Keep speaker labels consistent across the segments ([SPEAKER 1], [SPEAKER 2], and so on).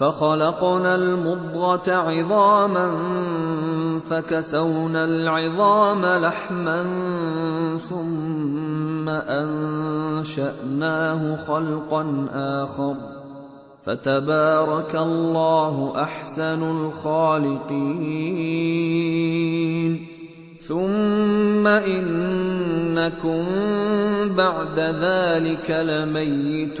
[SPEAKER 1] فخلقنا المضغة عظاما فكسونا العظام لحما ثم أنشأناه خلقا آخر. فتبارك الله أحسن الخالقين. ثم إنكم بعد ذلك لميتون.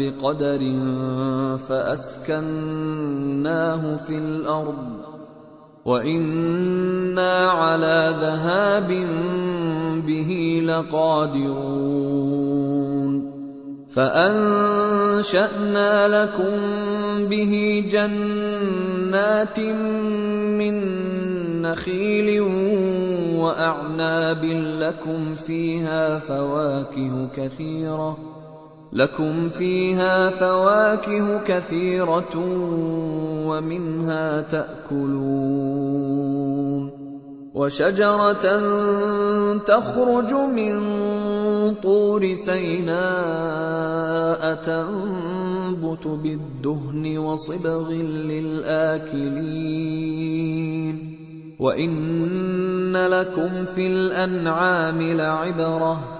[SPEAKER 1] بقدر فأسكناه في الأرض وإنا على ذهاب به لقادرون فأنشأنا لكم به جنات من نخيل وأعناب لكم فيها فواكه كثيرة لكم فيها فواكه كثيرة ومنها تأكلون وشجرة تخرج من طور سيناء تنبت بالدهن وصبغ للآكلين وإن لكم في الأنعام لعبرةً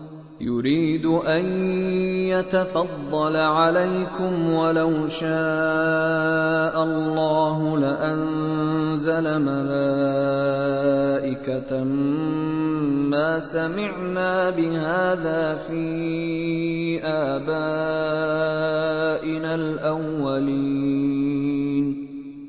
[SPEAKER 1] يريد أن يتفضل عليكم ولو شاء الله لأنزل ملائكة ما سمعنا بهذا في آبائنا الأولين.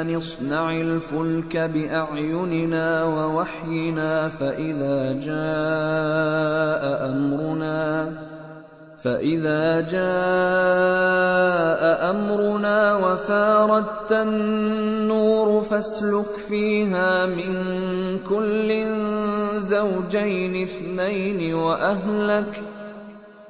[SPEAKER 1] ان اصنع الفلك باعيننا ووحينا فاذا جاء امرنا فإذا جاء أمرنا وفاردت النور فاسلك فيها من كل زوجين اثنين وأهلك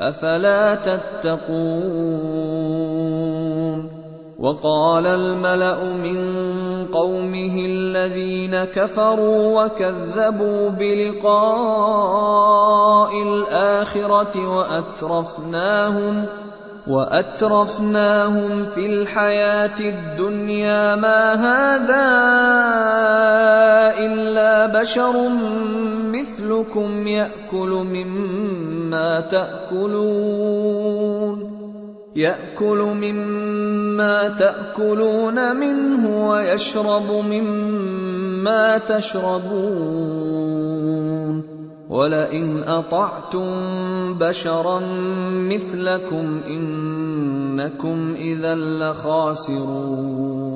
[SPEAKER 1] أفلا تتقون؟ وقال الملأ من قومه الذين كفروا وكذبوا بلقاء الآخرة وأترفناهم وأترفناهم في الحياة الدنيا ما هذا إلا بشر مثلكم يأكل مما تأكلون. يأكل مما تأكلون منه ويشرب مما تشربون. ولئن أطعتم بشرا مثلكم إنكم إذا لخاسرون.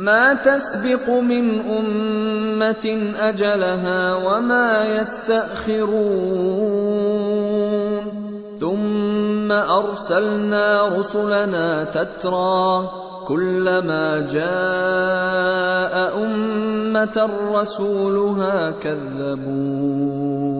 [SPEAKER 1] ما تسبق من أمة أجلها وما يستأخرون. ثم أرسلنا رسلنا تترى كلما جاء أمة رسولها كذبوه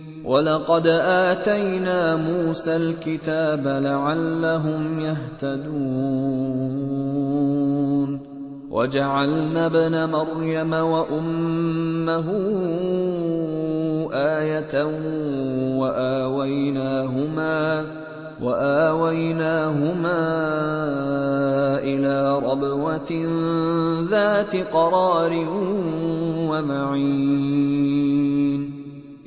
[SPEAKER 1] ولقد اتينا موسى الكتاب لعلهم يهتدون وجعلنا ابن مريم وامه إيه واويناهما واويناهما إلى ربوه ذات قرار ومعين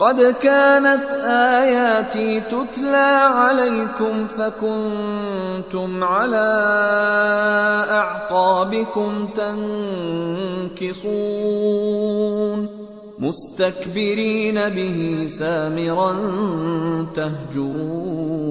[SPEAKER 1] قد كانت آياتي تتلى عليكم فكنتم على أعقابكم تنكصون مستكبرين به سامرا تهجرون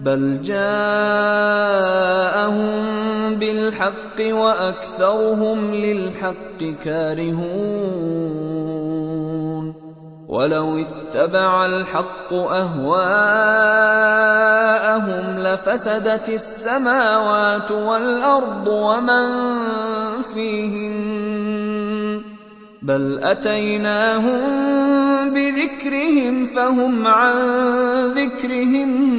[SPEAKER 1] بل جاءهم بالحق وأكثرهم للحق كارهون ولو اتبع الحق اهواءهم لفسدت السماوات والارض ومن فيهن بل اتيناهم بذكرهم فهم عن ذكرهم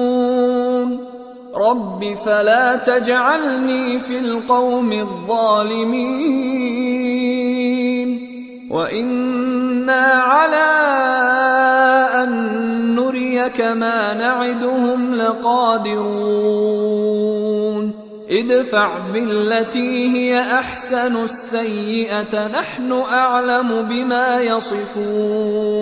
[SPEAKER 1] رب فلا تجعلني في القوم الظالمين. وإنا على أن نريك ما نعدهم لقادرون. ادفع بالتي هي أحسن السيئة نحن أعلم بما يصفون.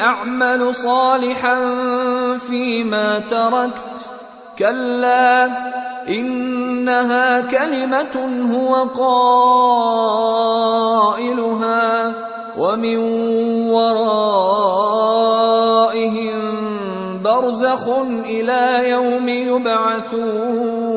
[SPEAKER 1] أعمل صالحا فيما تركت. كلا إنها كلمة هو قائلها ومن ورائهم برزخ إلى يوم يبعثون.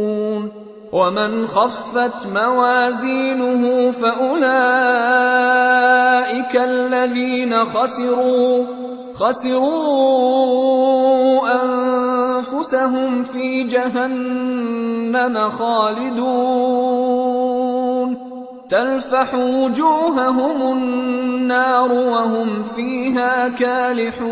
[SPEAKER 1] ومن خفت موازينه فأولئك الذين خسروا خسروا أنفسهم في جهنم خالدون. تلفح وجوههم النار وهم فيها كالحون.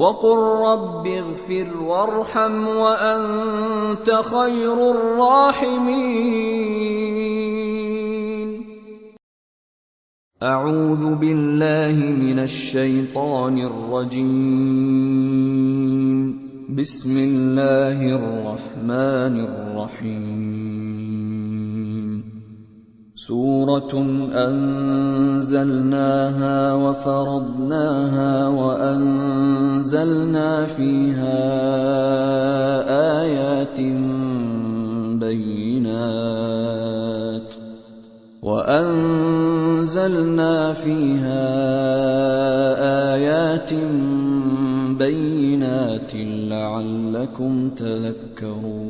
[SPEAKER 1] وقل رب اغفر وارحم وأنت خير الراحمين. أعوذ بالله من الشيطان الرجيم. بسم الله الرحمن الرحيم. سورة أنزلناها وفرضناها وأنزلنا فيها آيات بينات وأنزلنا فيها آيات بينات لعلكم تذكرون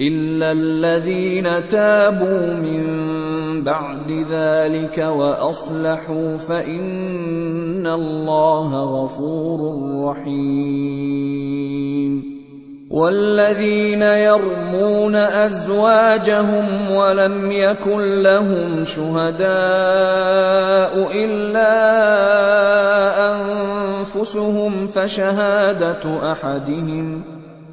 [SPEAKER 1] الا الذين تابوا من بعد ذلك واصلحوا فان الله غفور رحيم والذين يرمون ازواجهم ولم يكن لهم شهداء الا انفسهم فشهاده احدهم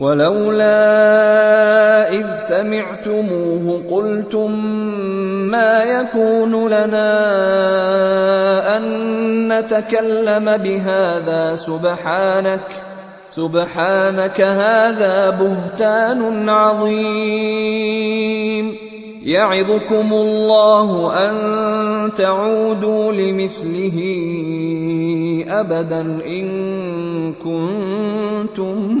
[SPEAKER 1] ولولا إذ سمعتموه قلتم ما يكون لنا أن نتكلم بهذا سبحانك سبحانك هذا بهتان عظيم. يعظكم الله أن تعودوا لمثله أبدا إن كنتم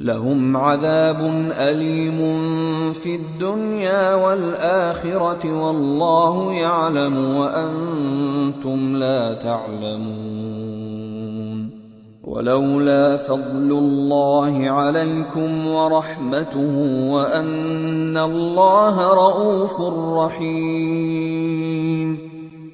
[SPEAKER 1] لهم عذاب أليم في الدنيا والآخرة والله يعلم وأنتم لا تعلمون. ولولا فضل الله عليكم ورحمته وأن الله رءوف رحيم.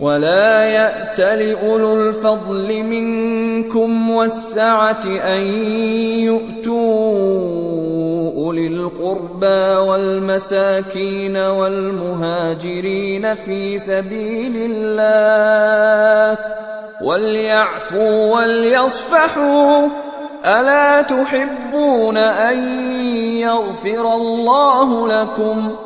[SPEAKER 1] ولا يأت لأولو الفضل منكم والسعة أن يؤتوا أولي القربى والمساكين والمهاجرين في سبيل الله وليعفوا وليصفحوا ألا تحبون أن يغفر الله لكم ۖ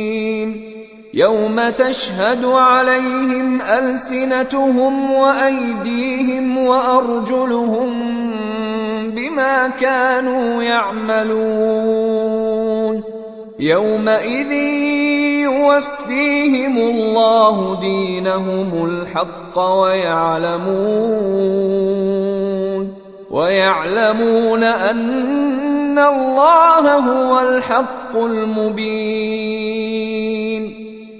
[SPEAKER 1] يوم تشهد عليهم ألسنتهم وأيديهم وأرجلهم بما كانوا يعملون. يومئذ يوفيهم الله دينهم الحق ويعلمون. ويعلمون أن الله هو الحق المبين.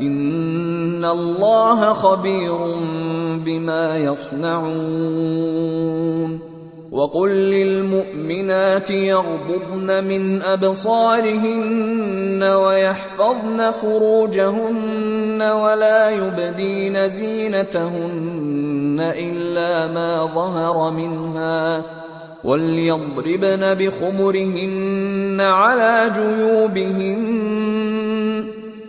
[SPEAKER 1] ان الله خبير بما يصنعون وقل للمؤمنات يغضضن من ابصارهن ويحفظن فروجهن ولا يبدين زينتهن الا ما ظهر منها وليضربن بخمرهن على جيوبهن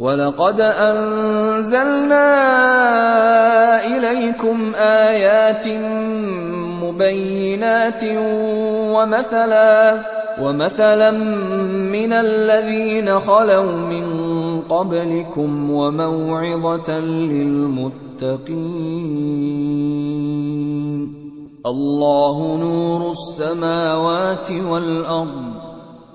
[SPEAKER 1] ولقد انزلنا اليكم ايات مبينات ومثلا ومثلا من الذين خلوا من قبلكم وموعظه للمتقين. الله نور السماوات والارض.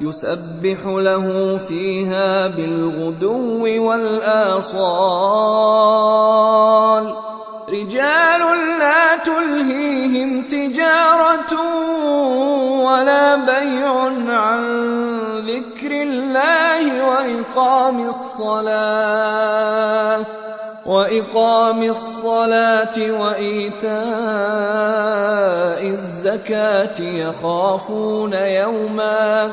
[SPEAKER 1] يسبح له فيها بالغدو والآصال. رجال لا تلهيهم تجارة ولا بيع عن ذكر الله وإقام الصلاة. وإقام الصلاة وإيتاء الزكاة يخافون يوماً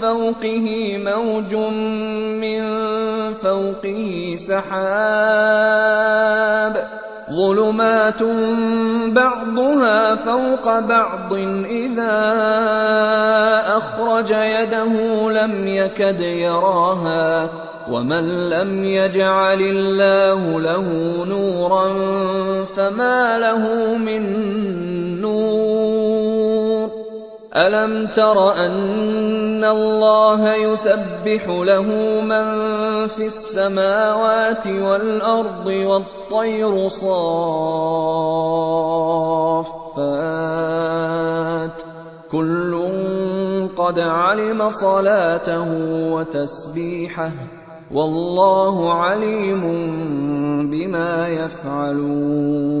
[SPEAKER 1] فوقه موج من فوقه سحاب ظلمات بعضها فوق بعض إذا أخرج يده لم يكد يراها ومن لم يجعل الله له نورا فما له من ألم تر أن الله يسبح له من في السماوات والأرض والطير صافات؟ كل قد علم صلاته وتسبيحه والله عليم بما يفعلون.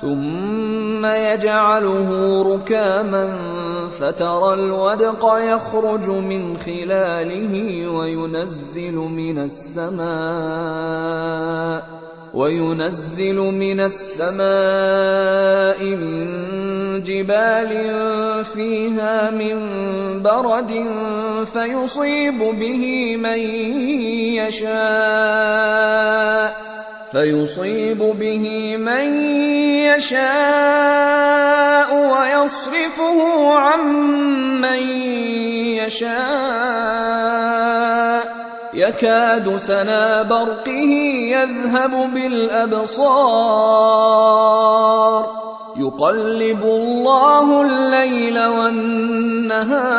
[SPEAKER 1] ثم يجعله ركاما فترى الودق يخرج من خلاله وينزل من السماء وينزل من السماء من جبال فيها من برد فيصيب به من يشاء فيصيب به من يشاء ويصرفه عن من يشاء. يكاد سنا برقه يذهب بالأبصار. يقلب الله الليل والنهار.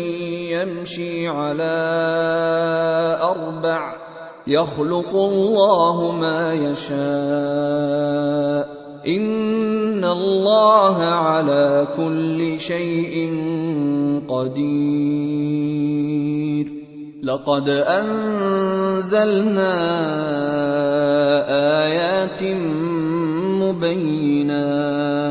[SPEAKER 1] يمشي على أربع يخلق الله ما يشاء. إن الله على كل شيء قدير. لقد أنزلنا آيات مبينات.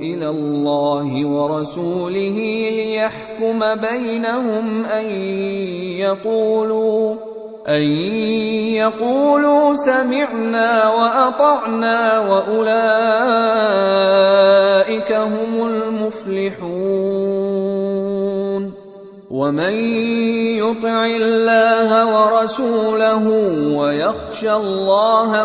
[SPEAKER 1] إلى الله ورسوله ليحكم بينهم أن يقولوا أن يقولوا سمعنا وأطعنا وأولئك هم المفلحون. ومن يطع الله ورسوله ويخشى الله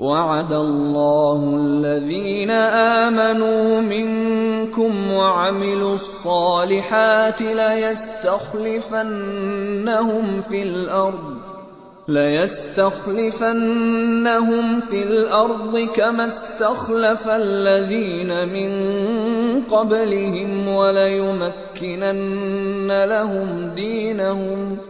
[SPEAKER 1] وعد الله الذين آمنوا منكم وعملوا الصالحات ليستخلفنهم في الأرض ليستخلفنهم في الأرض كما استخلف الذين من قبلهم وليمكنن لهم دينهم.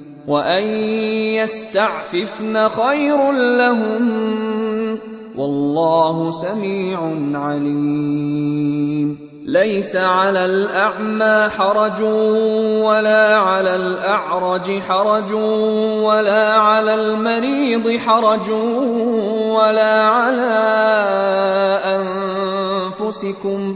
[SPEAKER 1] وان يستعففن خير لهم والله سميع عليم ليس على الاعمى حرج ولا على الاعرج حرج ولا على المريض حرج ولا على انفسكم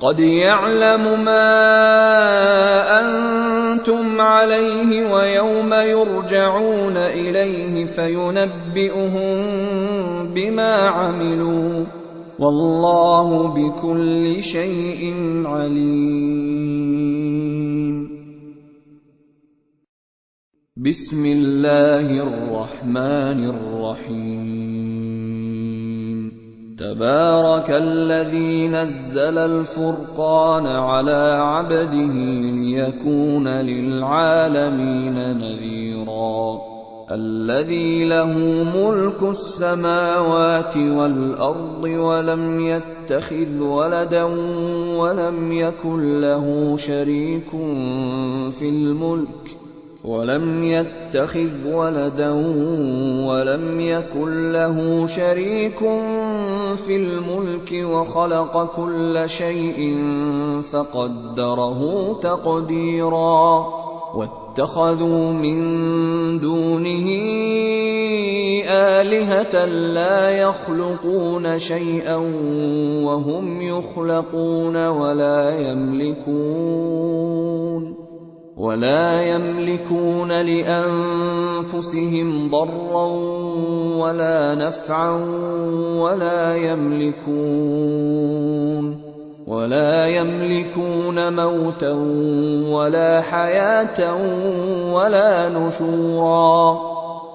[SPEAKER 1] قد يعلم ما أنتم عليه ويوم يرجعون إليه فينبئهم بما عملوا والله بكل شيء عليم. بسم الله الرحمن الرحيم. تبارك الذي نزل الفرقان على عبده ليكون للعالمين نذيرا. الذي له ملك السماوات والأرض ولم يتخذ ولدا ولم يكن له شريك في الملك ولم يتخذ ولدا ولم يكن له شريك في الملك وخلق كل شيء فقدره تقديرا. واتخذوا من دونه آلهة لا يخلقون شيئا وهم يخلقون ولا يملكون. ولا يملكون لأنفسهم ضرا ولا نفعا ولا يملكون ولا يملكون موتا ولا حياة ولا نشورا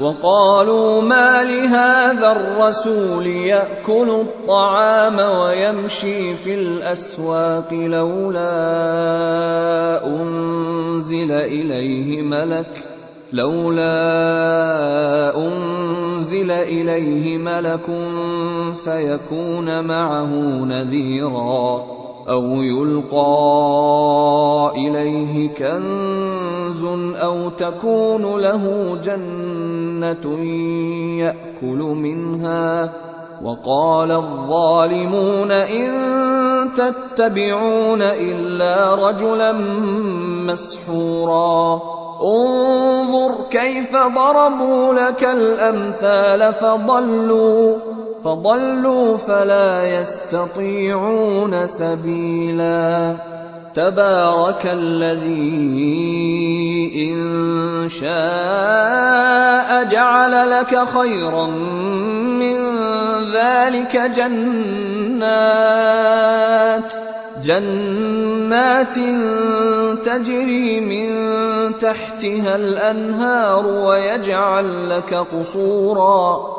[SPEAKER 1] وقالوا ما لهذا الرسول يأكل الطعام ويمشي في الأسواق لولا أنزل إليه ملك لولا أنزل إليه ملك فيكون معه نذيرا. أو يلقى إليه كنز أو تكون له جنة يأكل منها وقال الظالمون إن تتبعون إلا رجلا مسحورا. انظر كيف ضربوا لك الأمثال فضلوا. فضلوا فلا يستطيعون سبيلا. تبارك الذي إن شاء جعل لك خيرا من ذلك جنات. جنات تجري من تحتها الأنهار ويجعل لك قصورا.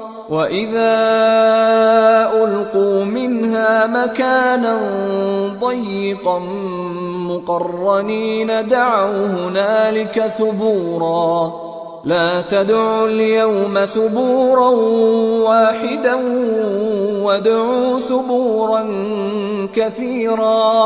[SPEAKER 1] واذا القوا منها مكانا ضيقا مقرنين دعوا هنالك ثبورا. لا تدعوا اليوم ثبورا واحدا وادعوا ثبورا كثيرا.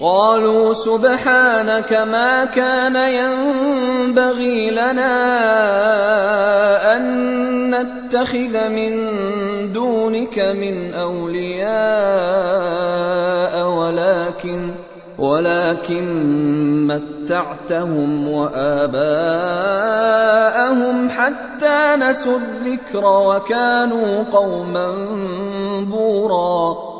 [SPEAKER 1] قالوا سبحانك ما كان ينبغي لنا أن نتخذ من دونك من أولياء ولكن ولكن متعتهم وآباءهم حتى نسوا الذكر وكانوا قوما بوراً.